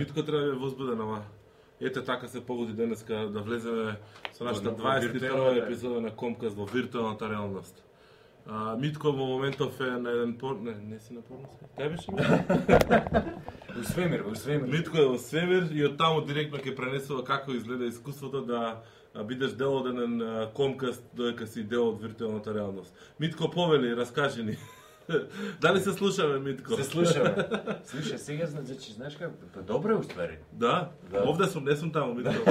Митко треба да е возбуден, ама ете така се погоди денеска да влеземе со нашата 21 епизода на Комкаст во виртуелната реалност. А, Митко во моментов е на еден пор... Не, не си на порнос. Кај беше? Во свемир, во свемир. Митко е во свемир и од таму директно ќе пренесува како изгледа искуството да бидеш дел од еден Комкаст додека си дел од виртуелната реалност. Митко повели, раскажи ни. Дали се слушаме, Митко? Се слушаме. Слушај, сега значи знаеш како па добро е уствари. Да? Да. Овде сум, не сум таму, Митко.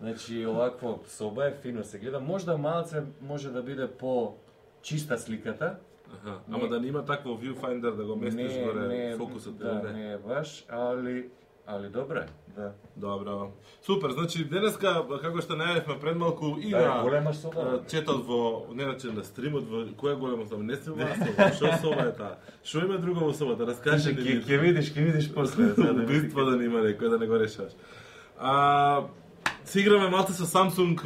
Значи овакво соба е фино се гледа. Можда малце може да биде по чиста сликата. Аха, ама да не има такво viewfinder да го местиш не, горе не, фокусот да, не е баш, али али добре, да. Добро. Супер, значи денеска како што најавивме пред малку и Да, на голема соба. четот во не значи на стримот во која голема соба не се во соба, што соба е таа? Што има друго во собата? Раскажи Ќе видиш, ќе видиш после. за да Убиство да нема некој да не го решаваш. А, си играме малце со Samsung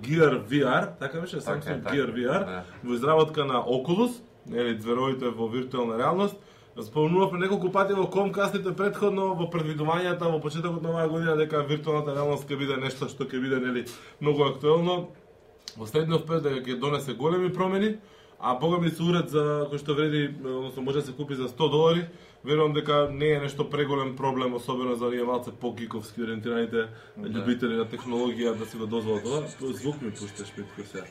Gear VR, така беше Така Samsung така Gear VR да. во изработка на Oculus, нели зверовите во виртуелна реалност. Спомнувавме неколку пати во комкастите предходно во предвидувањата во почетокот на оваа година дека виртуелната реалност ќе биде нешто што ќе биде нели многу актуелно. Во следниот период дека ќе донесе големи промени, а бога ми се уред за кој што вреди, односно може да се купи за 100 долари, верувам дека не е нешто преголем проблем, особено за оние малце по-гиковски ориентираните љубители на технологија да си го дозволат ова. Звук ми пушташ Митко сега.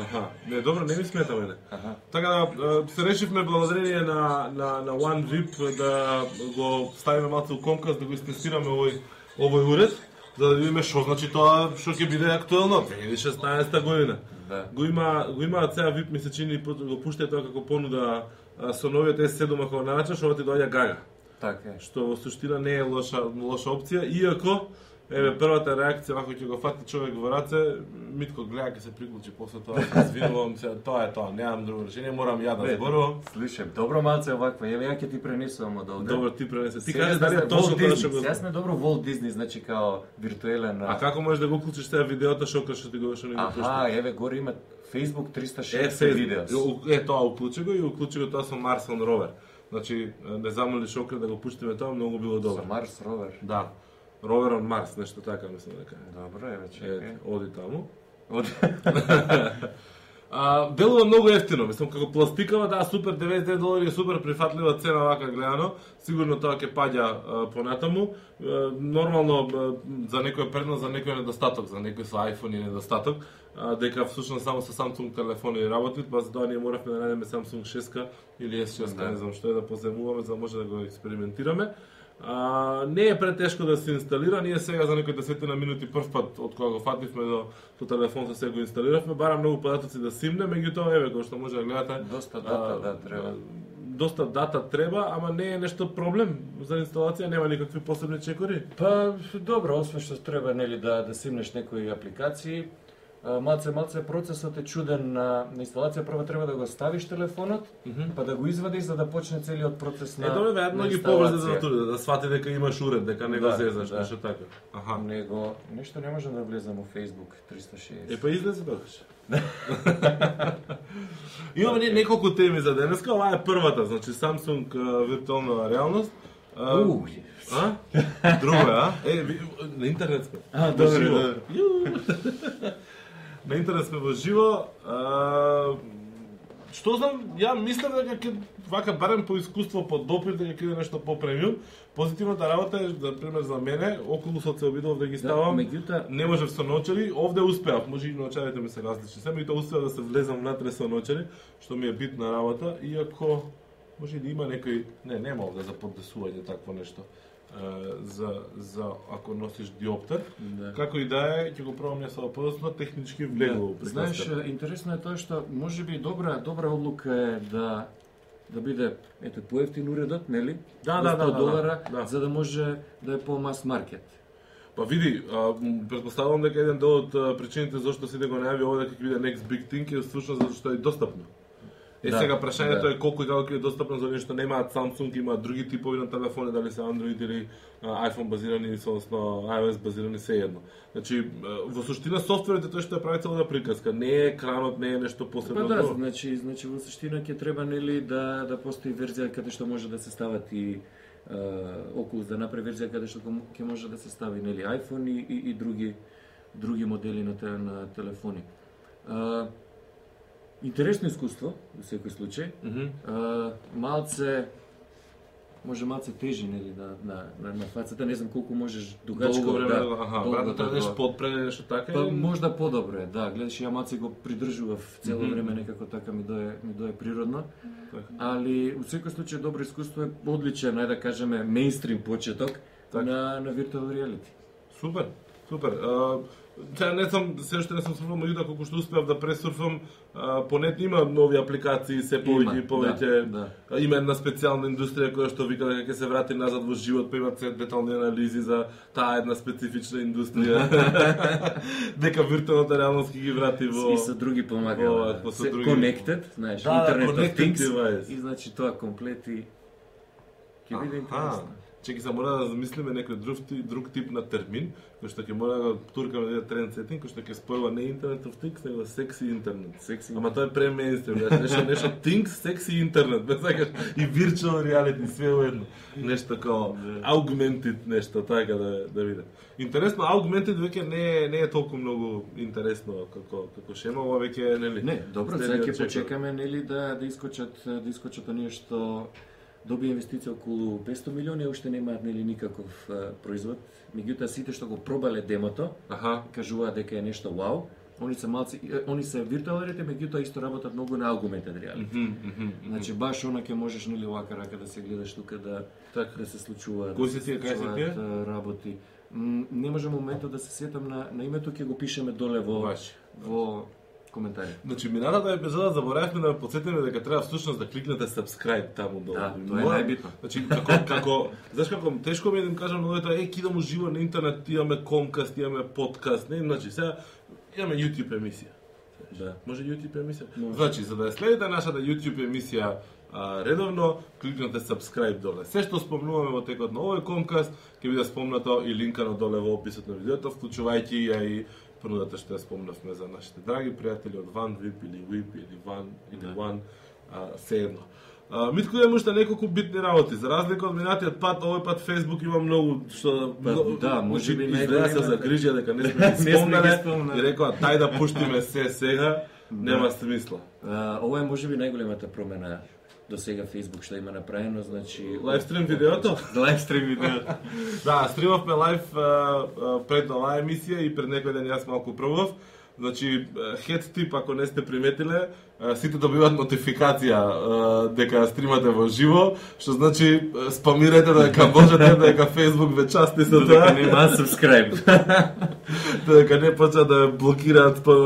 Аха, не, добро, не ми смета мене. Аха. Така да, се решивме благодарение на, на, на OneVip да го ставиме малце у Comcast, да го истестираме овој, овој уред, за да видиме што значи тоа што ќе биде актуелно 2016 година. Да. Го има го имаат сега VIP ми се чини го пуштаја тоа како понуда со новиот S7 ако нараčаш, ова ти доаѓа гага Така е. што во суштина не е лоша лоша опција, иако еве првата реакција ако ќе го фати човек во раце, Митко гледа ќе се приклучи после тоа, се извинувам се, тоа е тоа, немам друго решение, морам ја да зборувам. Слушај, добро малце оваква. Еве ја ќе ти пренесувам од овде. Добро, ти пренесе. Ти сме дали е точно тоа што го Сега сме добро Walt Disney, значи као виртуелен. А како можеш да го уклучиш сега видеото што што ти го што ни го Аха, еве горе има Facebook Е, 360 се видеос. Е, тоа уклучи го и уклучи го тоа со Марсон Ровер. Значи, не замолиш Окре да го пуштиме тоа, многу било Со добро. Марс ровер. Да. Ровер on Марс, нешто така мислам дека е. Добро, еве Е, чекај. оди таму. Од А, делува многу ефтино, мислам како пластикава, да, супер 99 долари е супер прифатлива цена вака гледано. Сигурно тоа ќе паѓа понатаму. Нормално за некој е предност, за некој е недостаток, за некој со iPhone е недостаток, а, дека всушност само со Samsung телефони работи, па за тоа ние моравме да најдеме Samsung 6 или S6, Да. не знам што е да поземуваме за да може да го експериментираме. А, не е претешко да се инсталира, ние сега за некои десетина минути прв пат од кога го фативме до со телефон со се го инсталиравме, бара многу податоци да симне, меѓутоа еве кој што може да гледате. Доста дата, а, да, треба. Доста дата треба, ама не е нешто проблем за инсталација, нема никакви посебни чекори. Па добро, освен што треба нели да да симнеш некои апликации, малце малце процесот е чуден на, на инсталација прво треба да го ставиш телефонот, па да го извадиш за да почне целиот процес на Е, добре, веројатно на ги поврзе за тоа, да свати дека имаш уред, дека не го Да, зезаш, да. нешто така. Аха. Него нешто не можам да влезам во Facebook 360. Е, па излезе тогаш. Имаме ние неколку теми за денеска, оваа е првата, значи Samsung виртуелна реалност. А, Уу, А? Друго е, а? Е, на интернет сме. А, Во добре, живо. добре. Ју. На интернет сме во живо. А, што знам, ја мислам дека ќе вака барем по искуство, по допир дека ќе биде нешто попремиум. Позитивната работа е, за пример за мене, Oculusот се обидов да ги ставам. меѓутоа Не можев со ночери, овде успеав, може и ночарите ми се различни. Се и тоа успеав да се влезам внатре со ночери, што ми е битна работа, иако може да има некој, не, нема овде за поддесување такво нешто. За за ако носиш диоптер. Да. Како и да е, ќе го пробам не со подоцна технички влегува. Да, знаеш, интересно е тоа што може би добра добра одлука е да да биде ето поевтин уредот, нели? Да, да, да, 100 да, долара, да. за да може да е по мас маркет. Па види, а, м, претпоставувам дека еден дел од причините зашто се го најави ова дека ќе биде next big thing е всушност затоа што е достапно. Е Да, сега прашањето да. е колку и како ќе е достапно за оние што немаат Samsung, имаат други типови на телефони, дали се Android или а, iPhone базирани, соодносно iOS базирани се едно. Значи, во суштина софтверот е тој што ја прави целата приказка. Не е екранот, не е нешто Па посебно. да, друго. значи, значи во суштина ќе треба нели да да постои верзија каде што може да се стават и Oculus да направи верзија каде што ќе може да се стави нели iPhone и, и, и други други модели на, на телефони. А, интересно искуство во секој случај. Mm -hmm. А, малце може малце тежи нели на на на, на фацата, не знам колку можеш дугачко Долго време, да. аха, долго да да нешто го- подпре, нешто така Па или? можда подобро е, да. Гледаш, ја маце го придржував цело Мгм. време некако така ми дое ми дое природно. Така. Али у секој случај добро искуство е одличен, нај да кажеме, мејнстрим почеток Така. на на виртуал реалити. Супер, супер. А, Сега не сум, се уште не сум сурфал, меѓутоа колку што успеав да пресурфам, а, по нет има нови апликации, се повеќе и Има, повеќе. да, А, Има една специјална индустрија која што вика дека ќе се врати назад во живот, па имат се детални анализи за таа една специфична индустрија. дека виртуелната реалност ќе ги врати во И со други помагала. во со Се- други- Connected, знаеш, Да, да, Internet of Things. device. И значи тоа комплети ќе биде интересно. Чеки се мора да замислиме некој друг, друг тип на термин, кој што ќе мора да го туркаме да тренд сетинг, кој што ќе спојува не интернет of things, него секси интернет. Секси Ама тоа е премейнстрим, знаеш, нешто нешто things, секси интернет, без сакаш и virtual reality све уедно. Нешто као Да. augmented нешто така да да биде. Интересно, augmented веќе не е не е толку многу интересно како како шема, ова веќе нели. Не, добро, сега ќе почекаме нели да да искочат да искочат оние што добија инвестиција околу 500 милиони, а уште немаат нели никаков а, производ. Меѓутоа сите што го пробале демото, Аха. кажуваат дека е нешто вау. Они се малци, они се виртуалните, меѓутоа исто работат многу на augmented reality. Мгм, мгм, мгм. Значи баш она ќе можеш нели вака рака да се гледаш тука да Така. да се случуваат. Кои се тие, работи. Не можам моментот да се сетам на на името, ќе го пишеме доле во Баш. во коментари. Значи, минатата епизода заборавивме да ме подсетиме дека треба всушност да кликнете subscribe таму долу. Да, тоа е најбитно. Значи, како, како, знаеш како, тешко ми е да им кажам на луѓето, е, кидам уживо на интернет, имаме Comcast, имаме подкаст, не, значи, сега имаме YouTube емисија. Да. Може YouTube емисија? Може. Значи, за да ја следите нашата YouTube емисија а, редовно, кликнете subscribe доле. Се што спомнуваме во текот на овој Comcast, ќе биде спомнато и линкано доле во описот на видеото, вклучувајќи ја и понудата што ја спомнавме за нашите драги пријатели од Ван Вип или Вип или Ван или Да. Ван, а, се едно. А, Митко има уште неколку битни работи. За разлика од минатиот пат, овој пат Facebook има многу што Па, многу, да, може би изгледа се загрижија дека не сме ги спомнале и рекоа тај да пуштиме се сега, Да. нема смисла. А, ова е можеби најголемата промена до сега Facebook што има направено, значи Лайвстрим видеото? лайвстрим видеото. Да, стримавме лайв а, пред оваа емисија и пред некој ден јас малку пробав. Значи, хед тип, ако не сте приметиле, сите добиваат нотификација дека стримате во живо, што значи спамирате дека можете дека Facebook ве части со тоа, нема subscribe. дека не почна да блокираат па,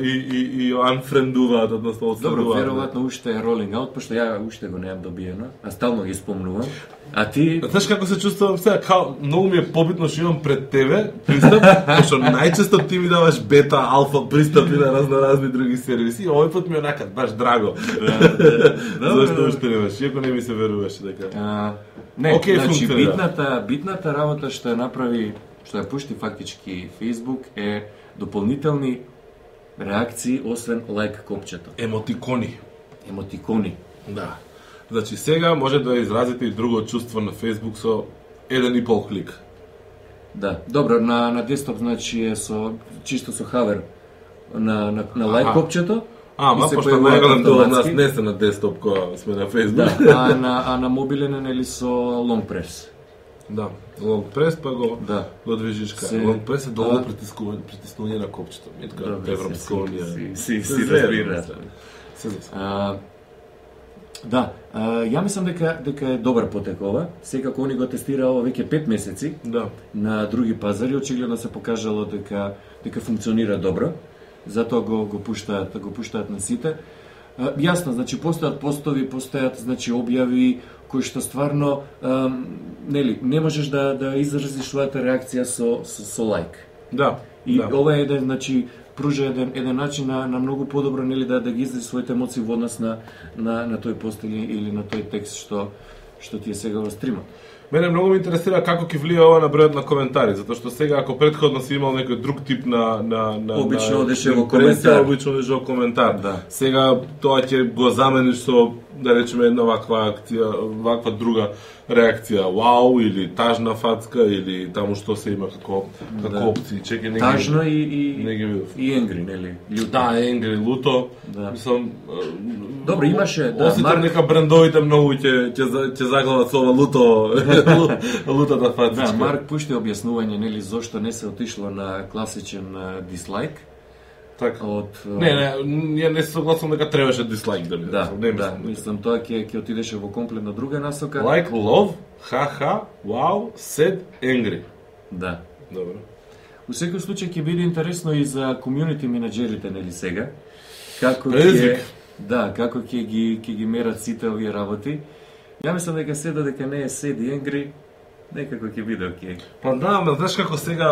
и, и, и unfriendуваат, односно Добро, веројатно уште е rolling out, пошто ја уште го немам добиено, а стално ги спомнувам. А ти Знаеш како се чувствувам сега? Као, многу ми е побитно што имам пред тебе пристап, пошто најчесто ти ми даваш бета, алфа пристапи на разноразни други сервиси овој пат ми е онака баш драго. Добро, Зашто добро. уште немаш, иако не ми се веруваше дека. А, не, Океј, значи битната битната работа што ја направи, што ја пушти фактички Facebook е дополнителни реакции освен лайк копчето. Емотикони. Емотикони. Да. Значи сега може да изразите и друго чувство на Facebook со еден и пол клик. Да, добро, на на десктоп значи е со чисто со хавер на на, на лайк копчето. А, ма и се пошто најголем дел од нас не се на десктоп кога сме на Facebook. Да, а на а на мобилен е нели со long press. да. Long press па го Да. го движиш кај. Се- Long press е долго притискување, притиснување на копчето. Митка, Добре, Европска си- унија. си- си- си заедно, разбира. се. А, да, а, ја мислам дека дека е добар потек ова. Секако они го тестираа ова веќе 5 месеци Да. на други пазари, очигледно се покажало дека дека функционира добро. Затоа го го пуштаат, го пуштаат на сите. Јасно, значи постојат постови, постојат значи објави кои што стварно нели не можеш да да изразиш својата реакција со со, со лайк. Да. И да. ова е еден, значи, пружа еден, еден начин на, на многу подобро нели да да ги изрази своите емоции во однос на на на тој пост или, или на тој текст што што ти е сега во стримот. Мене многу ме интересира како ќе влие ова на бројот на коментари, затоа што сега ако претходно си имал некој друг тип на на на Обично одеше во коментар. обично одеше во коментар. Да. Сега тоа ќе го замениш со да речеме една ваква акција, ваква друга реакција, вау или тажна фацка или таму што се има како како Да. опции. Чеки не ги- Тажно и и не ги видов. и енгри, нели? Лјуто. Да, Енгри Луто. Да. Мислам, Добро, имаше, да, Осетам Марк- нека брендовите многу ќе ќе ќе заглават со ова луто лутата фацичка. Да, Марк пушти објаснување нели зошто не се отишло на класичен дислайк Така. од Не, не, ја не се согласувам дека требаше дислайк да биде. Да, не да, мислам. мислам тоа ќе ќе отидеше во комплетно друга насока. Like, love, ха-ха, wow, sad, angry. Да. Добро. У секој случај ќе биде интересно и за комјунити менаџерите нели сега како ќе Предизвик. да, како ќе ги ќе ги мерат сите овие работи. Ја мислам дека се додека не е седи енгри, некако ќе биде окей. Па да, ама знаеш како сега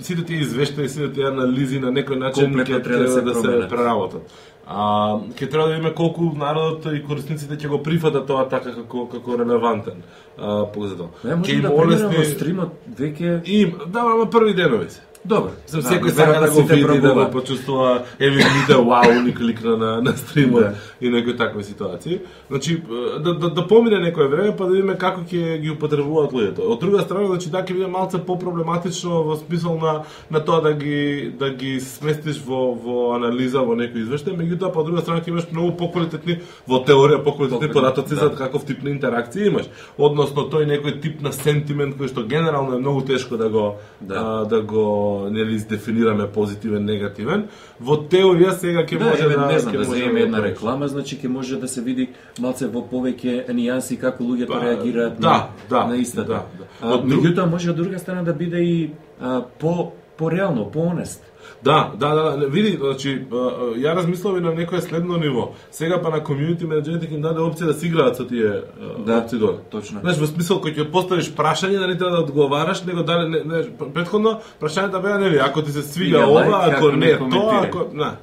сите тие извештаи, сите тие анализи на некој начин ќе треба да се да се преработат. А, ќе треба да видиме колку народот и корисниците ќе го прифатат тоа така како како релевантен. А, може Ќе да има во олесни- стримот веќе Им, да, ама први денови се. Добро. Зам Да, секој веројатно сака да го види, да го почувствува, еве видите, вау, ни кликна на, на стримот Да. и некои такви ситуации. Значи, да, да, да помине некое време, па да видиме како ќе ги употребуваат луѓето. Од друга страна, значи, да ќе биде малце попроблематично во смисол на, на тоа да ги, да ги сместиш во, во анализа, во некој извештај, меѓутоа, па од друга страна ќе имаш многу поквалитетни, во теорија, Поквалитетни, податоци да. за каков тип на интеракција имаш. Односно, тој некој тип на сентимент кој што генерално е многу тешко да го Да. а, да го нели издефинираме позитивен, негативен. Во теорија сега ќе Да, може еве, да не знам, да земеме една го реклама, значи ќе може да се види малце во повеќе нијанси како луѓето Па, реагираат да, на, да, на истата. да, да. Друг- меѓутоа може од друга страна да биде и а, по пореално, поонест. Да, да, да, да, види, значи, ја размислав и на некое следно ниво. Сега па на комјунити менеджерите ќе им даде опција да си играат со тие Да, опции доле. точно. Знаеш, во смисол кој ќе поставиш прашање, да не треба да одговараш, него дали не, не претходно прашањето беа нели, ако ти се свига ова, лайк, ако ако не не тоа, ако на.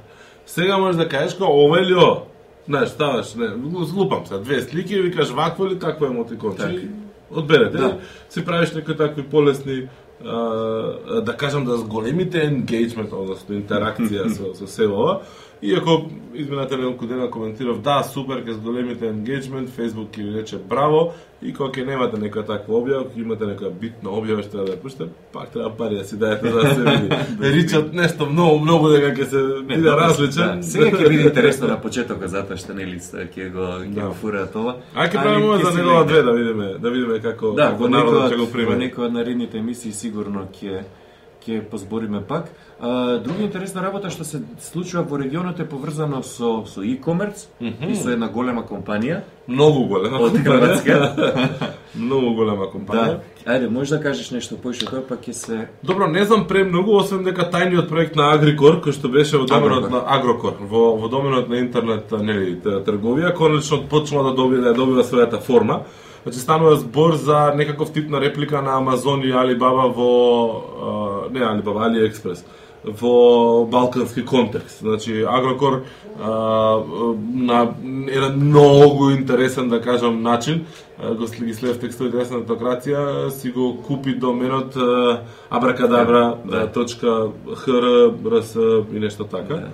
Сега можеш да кажеш како ова или ова. Знаеш, ставаш, не, глупам се, две слики и викаш вакво или такво емотиконче. И Одберете. Да. Си правиш некои такви полесни да кажам да големите енгейджмент, односно интеракција со, со се ова. Иако измината неколку дена коментирав, да, супер, ке с големите енгейджмент, Facebook ќе ви рече браво, и кога ќе немате некоја таква објава, кога имате некоја битна објава што треба да ја пуштите, пак треба пари да си дајете за да се види. Ричат нешто многу, многу дека ќе се биде различен. Да. Сега ќе биде интересно на почетокот затоа што нели ќе го ќе Да. го фураат ова. Ај ќе правиме ќе за негова две да видиме, да видиме како Да, како народот ќе го од, во приме. некој од наредните емисии сигурно ќе ќе позбориме пак. Друга интересна работа што се случува во регионот е поврзано со со e-commerce и со една голема компанија Многу голема од. Хрватска. Многу голема компанија. да. Ајде, можеш да кажеш нешто поише тоа па ќе се Добро, не знам премногу, освен дека тајниот проект на Агрикор, кој што беше во доменот Агрокор. на Агрокор, во, во доменот на интернет нели, трговија, конечно почнува да добива, да добива својата форма. Значи станува збор за некаков тип на реплика на Амазон и Алибаба во не Алибаба, Алиекспрес во балкански контекст. Значи Агрокор а, на еден многу интересен да кажам начин го ги след текстовите на автократија си го купи доменот абракадабра Да, да. и нешто така. Да.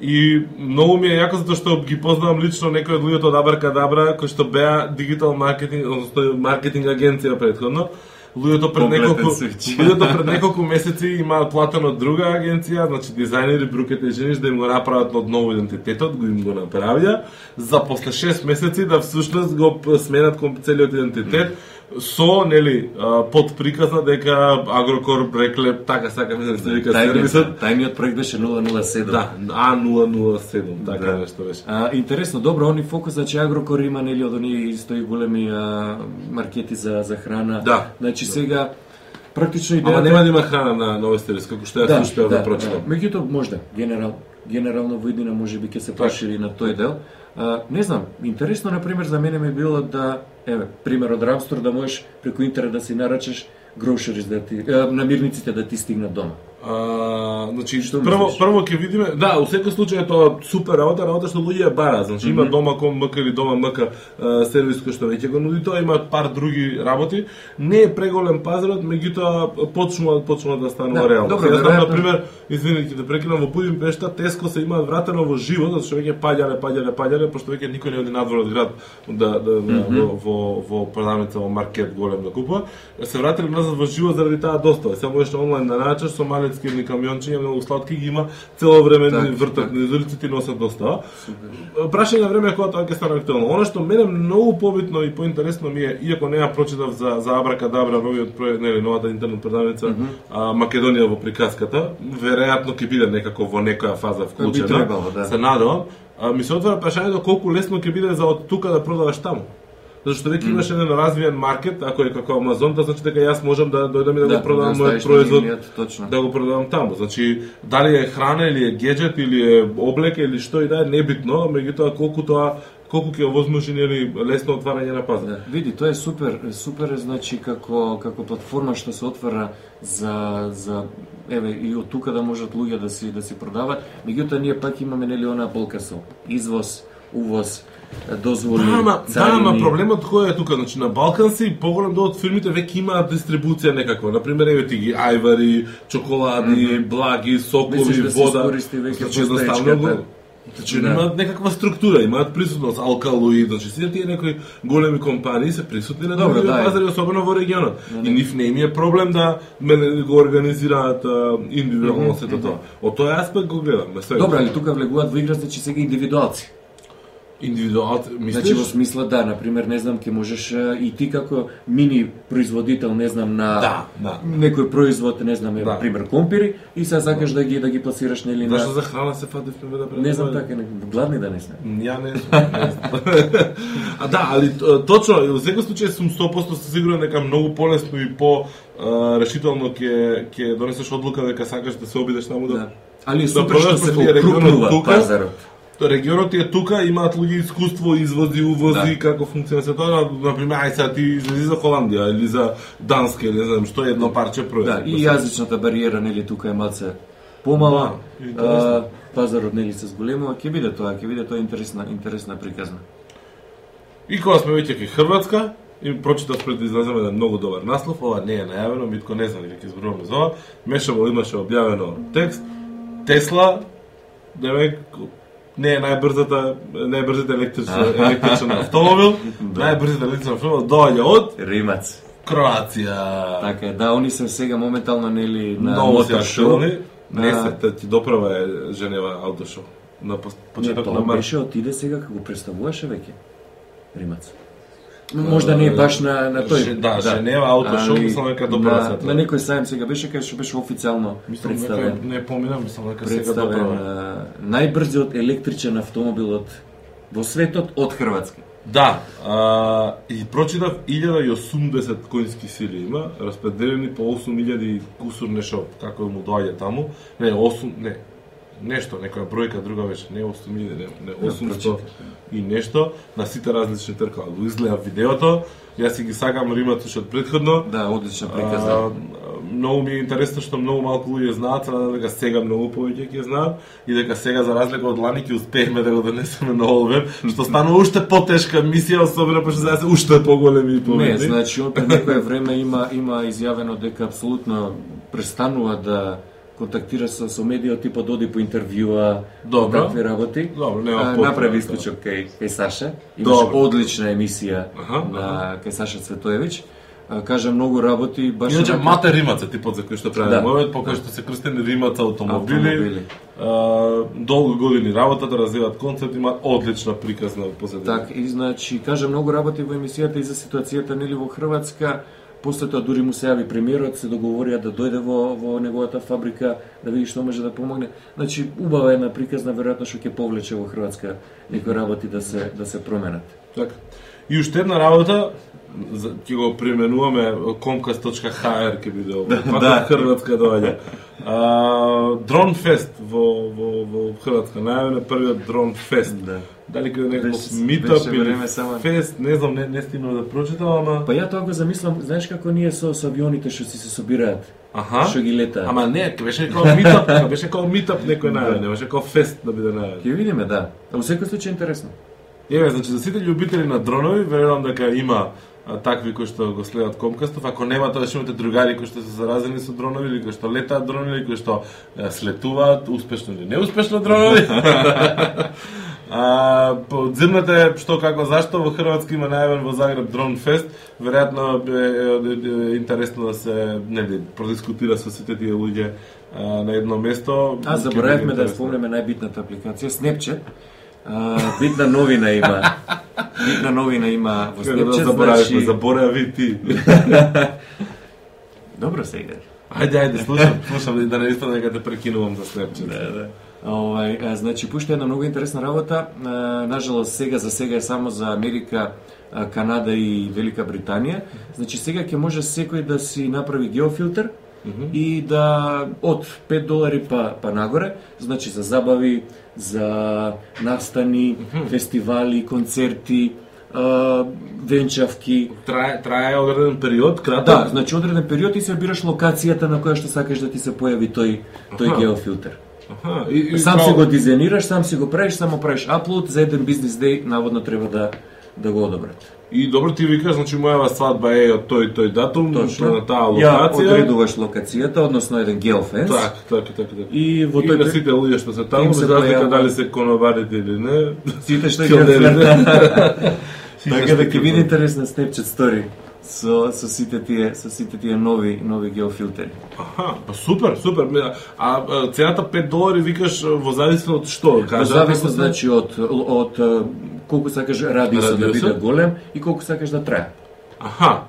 И многу ми е јако затоа што ги познавам лично некои од луѓето од Абракадабра кои што беа дигитал маркетинг, односно маркетинг агенција предходно. Луѓето пред неколку луѓето пред неколку месеци имаат платено од друга агенција, значи дизајнери брукете жениш да им го направат одново идентитетот, го им го направија, за после 6 месеци да всушност го сменат ком целиот идентитет со нели а, под приказна дека Агрокор рекле така сака да се вика сервисот. Тајниот, проект беше 007. Да, А007, така Да. нешто беше. А, интересно, добро, они фокус, значи Агрокор има нели од оние исто и големи а, маркети за за храна. Да. Значи сега практично идејата Ама нема да има храна на Новостерис, како што јас успеав да, прочитам. Меѓутоа можда, генерал, генерално во иднина може би ќе се прошири на тој дел. А, не знам, интересно на пример за мене ми било да еве, пример од Рамстор да можеш преку интернет да си нарачаш грошерис да ти а, намирниците да ти стигнат дома. А, значи, Што прво, мислиш? прво ќе видиме, да, у секој случај е тоа супер работа, работа што луѓе ја бара, значи има дома ком МК или дома МК сервис кој што веќе го нуди тоа, имаат пар други работи, не е преголем пазарот, меѓутоа почнува почнува да станува Да, реално. добро, знам на пример, извини ќе те прекинам во Будимпешта, Теско се имаат вратено во живо, затоа што веќе паѓале, паѓале, паѓале, пошто веќе никој не оди надвор од град да, да, да во, во, во продавница во маркет голем да купува. Се вратиле назад во живо заради таа достава. Сега можеш онлайн да научиш со малецки или камиончиња, многу сладки ги има, цело време Так, вртат низ улиците носат достава. Прашање на време кога тоа ќе стане актуелно. Оно што мене многу побитно и поинтересно ми е, иако не ја прочитав за за Абракадабра, новиот проект, нели, новата интернет продавница а, Македонија во приказката, веројатно ќе биде некако во некоја фаза вклучена. требало, да. Се надевам. А, ми се отвара прашањето колку лесно ќе биде за од тука да продаваш таму. Зашто што веќе имаш еден развиен маркет, ако е како Амазон, тоа значи дека јас можам да дојдам и да, Да, го продавам да мојот производ да го продавам таму. Значи, дали е храна или е геджет или е облека или што и да е, небитно, меѓутоа колку тоа колку ќе овозможи нели лесно отварање на пазар. Да, види, тоа е супер, супер е значи како како платформа што се отвара за за еве и од тука да можат луѓе да си да си продават. Меѓутоа ние пак имаме нели она болка со извоз, увоз, дозволи, Да, ама, да, ама проблемот кој е тука? Значи на Балкан си поголем дел од фирмите веќе имаат дистрибуција некаква. На пример, еве ти ги ајвари, чоколади, благи, сокови, Мислиш да се вода. веќе значи едноставно? Значи Да. имаат некаква структура, имаат присутност, алкалоид, значи сите тие некои големи компании се присутни на Добро, да, пазари, особено во регионот. Да, И нив не им е проблем да мене го организираат индивидуално сето тоа. Од тој аспект го гледам. Добро, али тука влегуваат во игра значи сега индивидуалци. Индивидуалот, мислиш? Значи во смисла да, на пример, не знам, ќе можеш и ти како мини производител, не знам, на Да, да. некој производ, не знам, е, Да. пример компири и сега сакаш да ги да ги пласираш нели на Зашто за храна се фативме да? Не знам така, не, гладни да не сме. Ја не а да, али точно, во секој случај сум 100% сигурен дека многу полесно и по решително ќе ќе донесеш одлука дека сакаш да се обидеш таму да. Да. Али Да супер што продаш се окрупнува пазарот. Регионот е тука, имаат луѓе искуство, извози, увози, Да. како функционира се тоа. На- Например, ај сега ти излези за Холандија или за Данска или не знам што е едно парче производ. Да, и јазичната бариера нели тука е малце помала. Да, а, пазарот нели се зголемува, ќе биде тоа, ќе биде тоа интересна интересна приказна. И кога сме веќе кај Хрватска, и прочитав пред да излеземе еден многу добар наслов, ова не е најавено, Митко не знам дека ќе зборуваме за ова. Мешаво имаше објавено текст. Тесла, демек, не е најбрзата, најбрзата електрична, електричен автомобил, најбрзата електричен автомобил доаѓа од Римац. Кроација. Така е, да, они се сега моментално нели на мотор шоу. Не на- се, те ти доправа е Женева аутошоу. На пос- Не, почеток на март. беше отиде сега како представуваше веќе. Римац. Можда не е баш на на тој. Же- да, Женева аутошоу, мислам дека доправа на, се тоа. на некој сајм сега беше кај што беше официјално Мислам дека представен. не поминам, мислам дека сега Представен доправа. а, најбрзиот електричен автомобил од во светот од Хрватска. Да, а, и прочитав 1080 коински сили има, распределени по 8000 и кусур нешто како му доаѓа таму. Не, 8, не, нешто, некоја бројка друга беше, не 8000, не, не 800 прочитав. и нешто на сите различни тркала. Го изгледа видеото, јас си ги сакам римат уште од предходно. Да, одлична А, приказна. многу ми е интересно што многу малку луѓе знаат, се надам дека сега многу повеќе ќе знаат и дека сега за разлика од лани ќе успееме да го донесеме на Олвер, што станува уште потешка мисија, особено пошто сега се уште поголеми и Не, победни. значи пред некое време има има изјавено дека апсолутно престанува да контактира со, со медиот типа да оди по интервјуа, Добро. такви работи. Добро, нема А, Направи да. исклучок кај, кај Саша. Имаше Добро. одлична емисија Аха, на кај Саша Цветоевиќ. Кажа многу работи, баш Иначе онака- Мате Римац е типот за кој што прави Да. да. по кој што се крстени Римац автомобили. Автомобили. А, долго години работа да развиваат концепт, имаат одлична приказна позадина. Так, и значи, кажа многу работи во емисијата и за ситуацијата нели во Хрватска. После тоа дури му се јави премиерот, се договорија да дојде во, во неговата фабрика, да види што може да помогне. Значи, убава една приказна, веројатно што ќе повлече во Хрватска некои работи да се да се променат. Така. И уште една работа, ќе го применуваме comcast.hr ќе биде ова. Пак Да. Хрватска доаѓа. А, Дрон Фест во, во, во Хрватска, најавен е првиот Дрон Фест. Да. Дали каде некој митап или време само- фест, не знам, не, не стигнав да прочитам, ама... Па ја тоа го замислам, знаеш како ние со, со авионите што си се собираат Аха. што ги летаат. Ама не, ке беше како митап, ке беше како митап некој најавен, не беше како фест да биде најавен. Ќе видиме, да. А во секој случај интересно. Еве, значи за сите љубители на дронови, верувам дека има а, такви кои што го следат Комкастов, ако нема тоа што имате другари кои што се заразени со дронови или кои што летаат дронови или кои што е, слетуваат успешно или неуспешно дронови. А, подземнете што како зашто во Хрватска има најавен во Загреб Дрон Фест, веројатно е, интересно да се нели продискутира со сите тие луѓе а, на едно место. А, биде да интересно. спомнеме најбитната апликација Snapchat. А, битна новина има. Битна новина има во Како да заборавивме, значи... заборави ти. Добро се иде. Ајде, ајде, слушам, слушам, да не испадне дека те прекинувам за Snapchat. Да, да. Овај, а, значи пушта една многу интересна работа. А, нажалост сега за сега е само за Америка, Канада и Велика Британија. Значи сега ќе може секој да си направи геофилтер и да од 5 долари па па нагоре, значи за забави, за настани, фестивали, концерти, а, венчавки, Трае, трае одреден период, краток. Да, значи одреден период и се бираш локацијата на која што сакаш да ти се појави тој тој Аха. геофилтер. Аха, и, и Сам као- си го дизајнираш, сам си го правиш, само правиш аплод за еден бизнес деј, наводно треба да да го одобрат. И добро ти викаш, значи мојава свадба е од тој тој датум, Точно. на таа Ја локација. одредуваш локацијата, односно еден геофенс. Така, така, така, така. И во тој на сите луѓе што се таму, се разлика дали се конобарите или не. сите што ќе Така да ќе биде интересна Snapchat story со со сите тие со сите тие нови нови геофилтери. Аха, па супер, супер. А, а цената 5 долари викаш во зависност од што? Во Кажа, зависност значи од од колку сакаш радиусот да биде голем и колку сакаш да трае. Аха.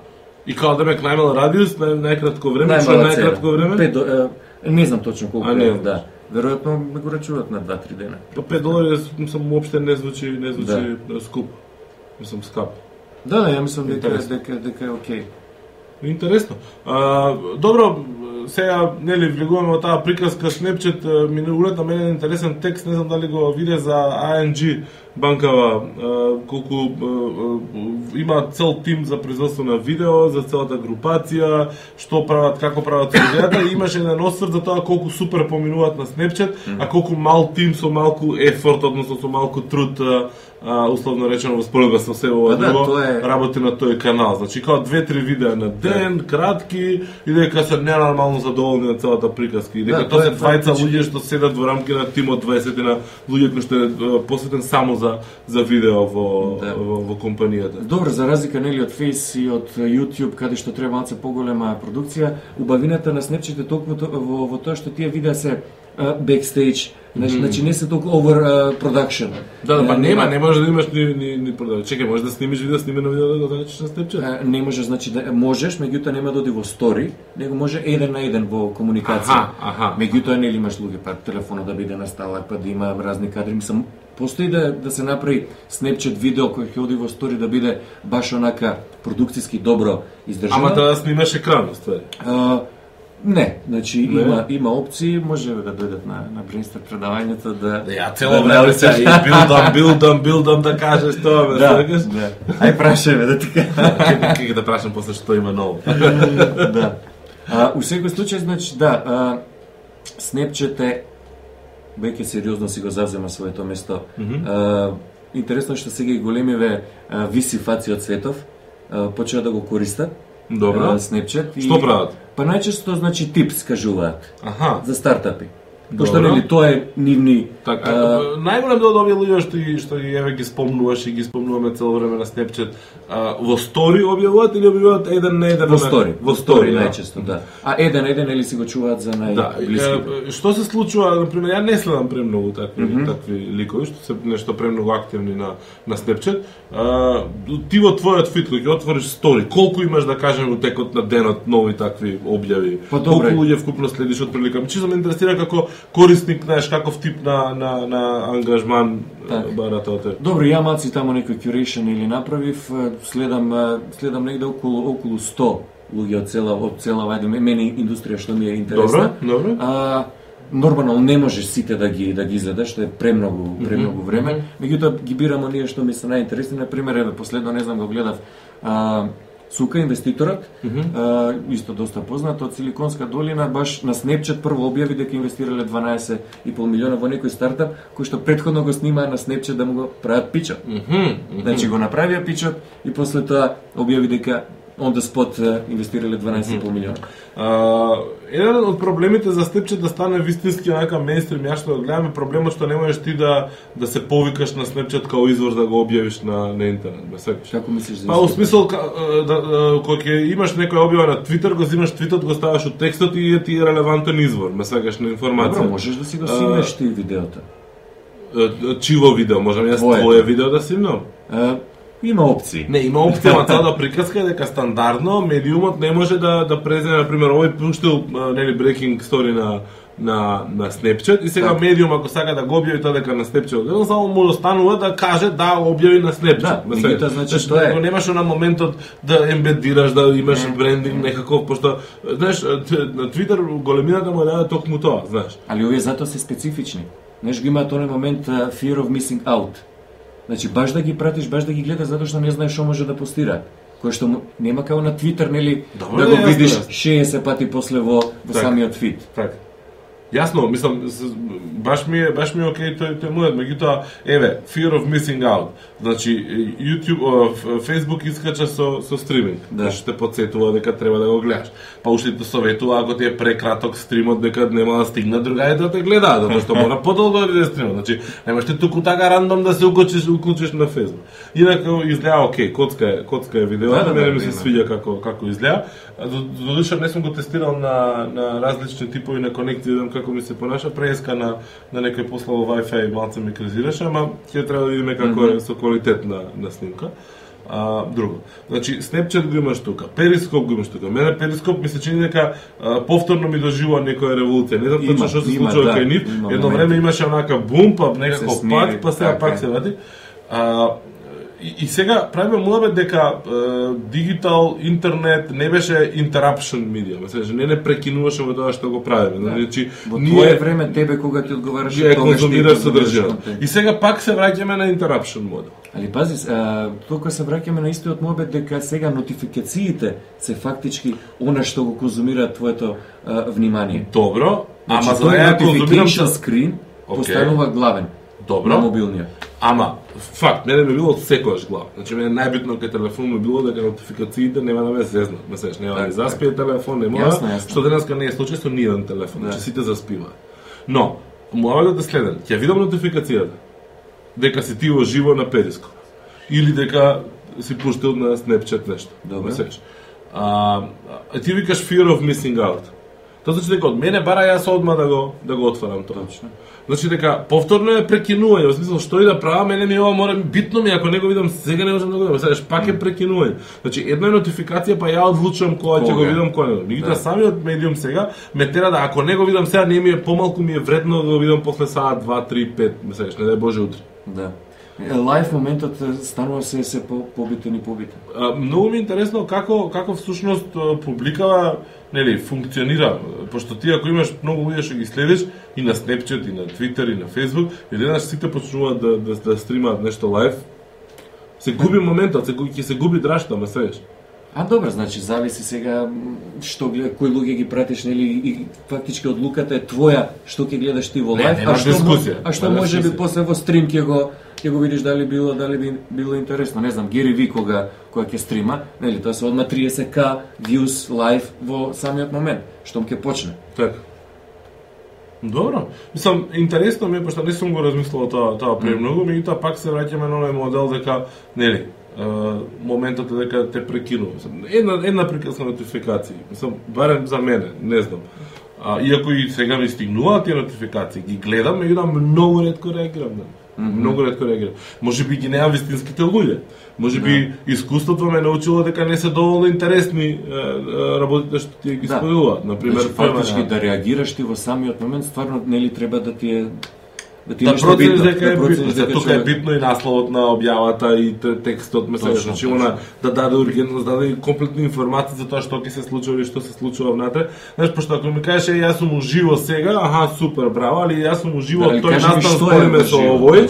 И као да ме најмал радиус, нај, најкратко време, што најкратко време? Пет, до- е, не знам точно колку А, е, да. Веројатно ме го рачуваат на 2-3 дена. Па 5 долари сум уопште не звучи, не звучи скуп. Мислам скап. Да, да, ја мислам дека дека дека е окей. Интересно. А, добро, сега, нели, влегуваме во таа приказка Snapchat, а, ми улетна мене интересен текст, не знам дали го виде за ANG банкава, колку има цел тим за производство на видео, за целата групација, што прават, како прават видеата, и имаше еден осврт за тоа колку супер поминуваат на Snapchat, а колку мал тим со малку ефорт, односно со малку труд, а, условно речено во споредба со се ова да, друго, е- работи на тој канал. Значи, као две-три видеа на ден, кратки, и дека се ненормално задоволни на целата приказка. И дека Да, тоа се двајца луѓе што седат во рамки на тим од 20 на луѓе кои што е, посветен само за за видео во Да. во, во компанијата. Добро, за разлика нели од Face и од YouTube, каде што треба малце поголема продукција, убавината на Snapchat е толку во, то- во, во тоа што тие видеа се бекстейдж, значи, значи не се толку over uh, production. Да, да, па Не- нема, не може да имаш ни ни ни продава. Чекај, може да снимиш видео, снимено видео да го залечиш на Snapchat. Не може, значи, да, можеш, меѓутоа нема да оди во стори, него може еден на еден во комуникација. Аха, аха. Меѓутоа нели имаш луѓе, па телефонот да биде на сталак, па да има разни кадри, мислам, постои да да се направи Snapchat видео кој ќе оди во стори да биде баш онака продукциски добро издржано. Ама да снимаш екран, ствари. Не, значи Не? има има опции, може да дојдат на на Бринстер предавањето да Да ја цело време се и билдам, билдам, билдам да кажеш тоа, ме Да, сакаш? да. Ај прашај да ти кажам. Ќе да прашам после што има ново. да. А, у секој случај, значи, да, а, Snapchat е веќе сериозно си го завзема своето место. а, интересно е што сега и големиве а, виси фаци од светов а, почнаа да го користат. Добро. Snapchat. Што прават? Па најчесто, значи, типс кажуваат Аха. за стартапи. Пошто нели тоа е нивни Така, а, најголем дел од овие луѓе што ги што ги еве ги спомнуваш и ги спомнуваме цело време на Snapchat, а, во стори објавуваат или објавуваат еден на еден? во стори, во стори да. најчесто, да. А еден еден или си го чуваат за Да, најблиските. е, што се случува, на пример, ја не следам премногу такви mm -hmm. такви ликови што се нешто премногу активни на на Snapchat. А, ти во твојот фит кога ќе отвориш стори, колку имаш да кажем во текот на денот нови такви објави? Па, добре. колку луѓе вкупно следиш од прилика? Чисто ме интересира како корисник, знаеш, каков тип на на на ангажман Така. бара тоа те. Добро, ја малци тамо некој curation или направив, следам следам негде околу околу 100 луѓе од цела од цела вајде мене индустрија што ми е интересна. Добро, добро. А нормално не можеш сите да ги да ги изгледаш, што е премногу премногу време. Меѓутоа ги бирам оние што ми се најинтересни, на пример, еве последно не знам го гледав а, Сука инвеститорот, а, исто доста познат од Силиконска долина, баш на Snapchat прво објави дека инвестирале 12,5 милиона во некој стартап кој што претходно го снимаа на Snapchat да му го прават пичот. Значи го направија пичот и после тоа објави дека on the spot инвестирале 12,5 милиона. А, еден од проблемите за Snapchat да стане вистински онака мейнстрим, ја што го гледам е проблемот што не можеш ти да да се повикаш на Snapchat као извор да го објавиш на на интернет, ме секаш. Како мислиш за Па, во смисол, ка- да, кога ќе имаш некоја објава на Твитер, го взимаш твитот, го ставаш од текстот и е ти е релевантен извор, ме сакаш на информација. Добро, можеш да си го снимеш ти видеото. Чиво видео, можам јас твое видео да снимам? Има опции. Не, има опција на целата приказка е дека стандардно медиумот не може да да преземе на пример овој пуштил нели breaking story на на на Snapchat и сега Така. медиум ако сака да го објави тоа дека на Snapchat, едно само му останува да каже да објави на Snapchat. Да, Ме меѓутоа, значи, знаеш, тоа е. Немаш на моментот да ембедираш, да имаш брендинг некаков, пошто знаеш, на Twitter големината му даде токму тоа, знаеш. Али овие затоа се специфични. Знаеш, го имаат оној момент uh, fear of missing out. Значи, баш да ги пратиш, баш да ги гледаш, затоа што не знаеш што може да постира. Кој што нема као на Твитер, нели, да го видиш јасно. 60 пати после во, во Така. самиот фит. Така. Јасно, мислам, баш ми е, баш ми е окей тој тој мојот, меѓутоа, еве, fear of missing out. Значи, YouTube, Facebook искача со со стриминг. Да. Значи те потсетува дека треба да го гледаш. Па уште те советува ако ти е прекраток стримот дека нема да стигнат другаите да те гледаат, затоа што мора подолго да стримот. Значи, немаш ти туку така рандом да се укочиш, уклучиш на Facebook. Инаку изгледа окей, коцка е, коцка е видео, Да, да, мене да, ми се свиѓа како како изгледа. Додуша не сум го тестирал на на различни типови на конекти, да видам како ми се понаша. Преска на на некој послово Wi-Fi малце ми кризираше, ама ќе треба да видиме како е со квалитет на на снимка. А, друго. Значи, Snapchat го имаш тука, Periscope го имаш тука. Мене Periscope ми се чини дека а, повторно ми доживува некоја револуција. Не знам точно што се случува да, кај нив. Едно време имаше онака бум, па некако пат, па сега така пак се вати. И, и сега правиме муабет дека е, дигитал, интернет не беше interruption медија, мислиш, не не прекинуваше во тоа што го правиме. Значи, Во твое време тебе кога ти одговараше ја тогаш ти конзумираш конзумираш содржина. И сега пак се враќаме на interruption модел. Али пази, тука се враќаме на истиот мобет дека сега нотификациите се фактички она што го конзумира твоето а, внимание. Добро, ама Значи, за да ја конзумирам screen Океј. постанува главен Добро. на мобилниот. Ама, факт, мене ми било секојаш глава. Значи, мене најбитно кај телефон ми било дека нотификациите нема да ме зезнат. Ме сеш, нема да заспие телефон, не мора, Јасно, јасно. што денеска не е случај со ниједен телефон, Да. значи сите заспиваат. Но, муаветот е следен, ќе видам нотификацијата, дека си ти во живо на Перископ, или дека си пуштил на Snapchat нешто. Добро. Ме сеш. А, а ти викаш fear of missing out. Тоа значи дека од мене бара јас одма да го да го отварам тоа. Точно. Значи дека повторно е прекинување, во смисла што и да правам, мене ми ова мора битно ми ако не го видам сега не можам да го видам, сега пак е прекинување. Значи една е нотификација па ја одлучувам кога ќе го видам кога не. Меѓутоа Да. самиот медиум сега ме тера да ако не го видам сега не ми е помалку ми е вредно да го видам после саат 2 3 5, мислиш, не дај Боже утре. Да. Лайф моментот станува се се по побитен и побитен. А, многу ми е интересно како како всушност публикава нели функционира пошто ти ако имаш многу луѓе што ги следиш и на Snapchat и на Twitter и на Facebook и еднаш сите почнуваат да да, да стримаат нешто лайв се губи моментот, се губи ќе се губи драшта, ме свеш. А добро, значи зависи сега што гледа кои луѓе ги пратиш нели и фактички одлуката е твоја што ќе гледаш ти во лайв, нема а што дискусија, а што може би после во стрим ќе го ќе го видиш дали било дали би било интересно, не знам, Гери Ви кога кога ќе стрима, нели тоа се одма 30к views лайв во самиот момент, штом ќе почне. Така. Добро. Мислам, интересно ми е, пошто не сум го размислувал тоа, тоа премногу, меѓутоа пак се враќаме на овој модел дека, нели, моментот е дека те прекинува. Една, една приказна нотификација. Мислам, барем за мене, не знам. А, иако и сега ми стигнуваат тие нотификации, ги гледам, меѓутоа многу ретко реагирам на нив. Многу ретко реагирам. Може би ги неа вистинските луѓе. Може би искуството ме научило дека не се доволно интересни е, е, работите што ти ги Да. споделуваат. Например, Значи, фактички да реагираш ти во самиот момент, стварно нели треба да ти е Ти Да нешто процениш дека е да битно, дека тука е битно и насловот на објавата и те- текстот, ме Точно, значи она да даде ургентност, да даде и комплетни информации за тоа што ќе се случува или што се случува внатре. Знаеш, пошто ако ми кажеш, е, јас сум уживо сега, аха, супер, браво, али јас сум уживо, Да, тој настан спореме со овој,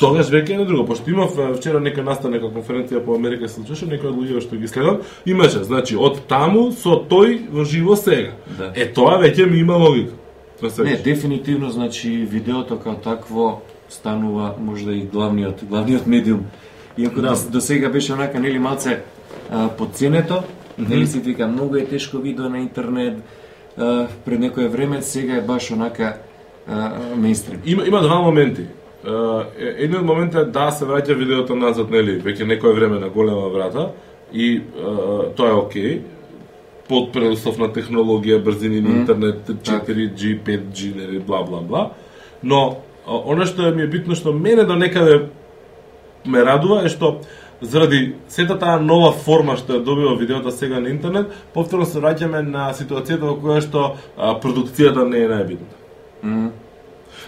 тогаш веќе е на друго. Пошто имав вчера нека настан нека конференција по Америка се случуваше, некои од луѓето што ги следам, имаше, значи, од таму со тој во живо сега. Да. Е, тоа веќе ми има логика. Не, дефинитивно, значи, видеото као такво станува можда и главниот, главниот медиум. Иако Да. до сега беше онака, нели, малце а, подценето, нели си вика, многу е тешко видео на интернет, а, пред некое време, сега е баш онака а, мейнстрим. Има има два моменти. Uh, едниот момент е да се враќа видеото назад, нели, веќе некое време на голема врата и uh, тоа е окей. Под предуслов на технологија, брзини на интернет, 4G, 5G, нели, бла бла бла. Но а, она што ми е битно што мене до некаде ме радува е што заради сета таа нова форма што ја добива видеото сега на интернет, повторно се враќаме на ситуацијата во која што а, продукцијата не е најбитна.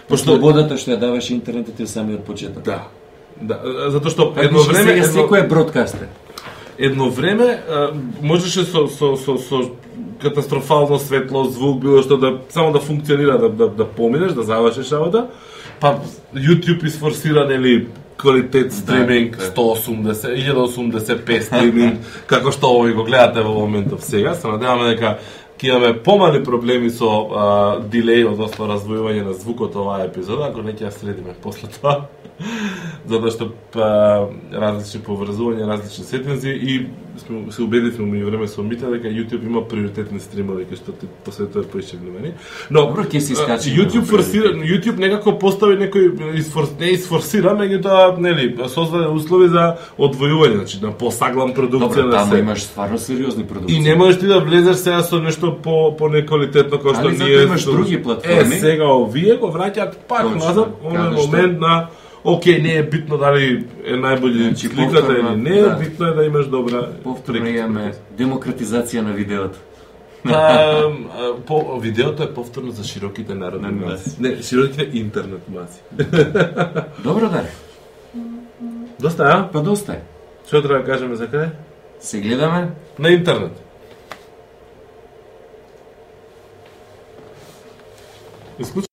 Пошто слободата што ја даваше интернетот е самиот почеток. Да. Да, затоа што Едно едно време сега едно, секој е бродкастер. Едно време можеше со со со со катастрофално светло, звук, било што да само да функционира, да да, да поминеш, да завршиш работа, па YouTube изфорсира нели квалитет стриминг да. 180 1080p стриминг како што овој го гледате во моментов сега се надеваме дека ќе имаме помали проблеми со а, дилеј, односно раздвојување на звукот оваа епизода, ако не ќе ја следиме после тоа. Затоа што па, различни поврзувања, различни сетинзи и сме, се убедивме меѓу време со Мите дека YouTube има приоритетни стримови кај што ти посветува поише внимание. Но Добро, ќе се а, искачиме YouTube форсира, YouTube некако постави некој изфор, не изфорсира, меѓутоа нели создаде услови за одвојување, значи на посаглам продукција Добро, на таму се. имаш стварно сериозни продукции. И не можеш ти да влезеш сега со нешто по по неквалитетно кој што ние имаш со- други платформи. Е, сега овие го враќаат пак назад, што- момент на Океј, не е битно дали е најбољи Значи, сликата или не, да. битно е да имаш добра Повторно имаме демократизација на видеото. Па, а, по, видеото е повторно за широките народни маси. Не, широките интернет маси. Добро да. Доста, а? Па доста е. Што треба да кажеме за каде? Се гледаме. На интернет. исключительно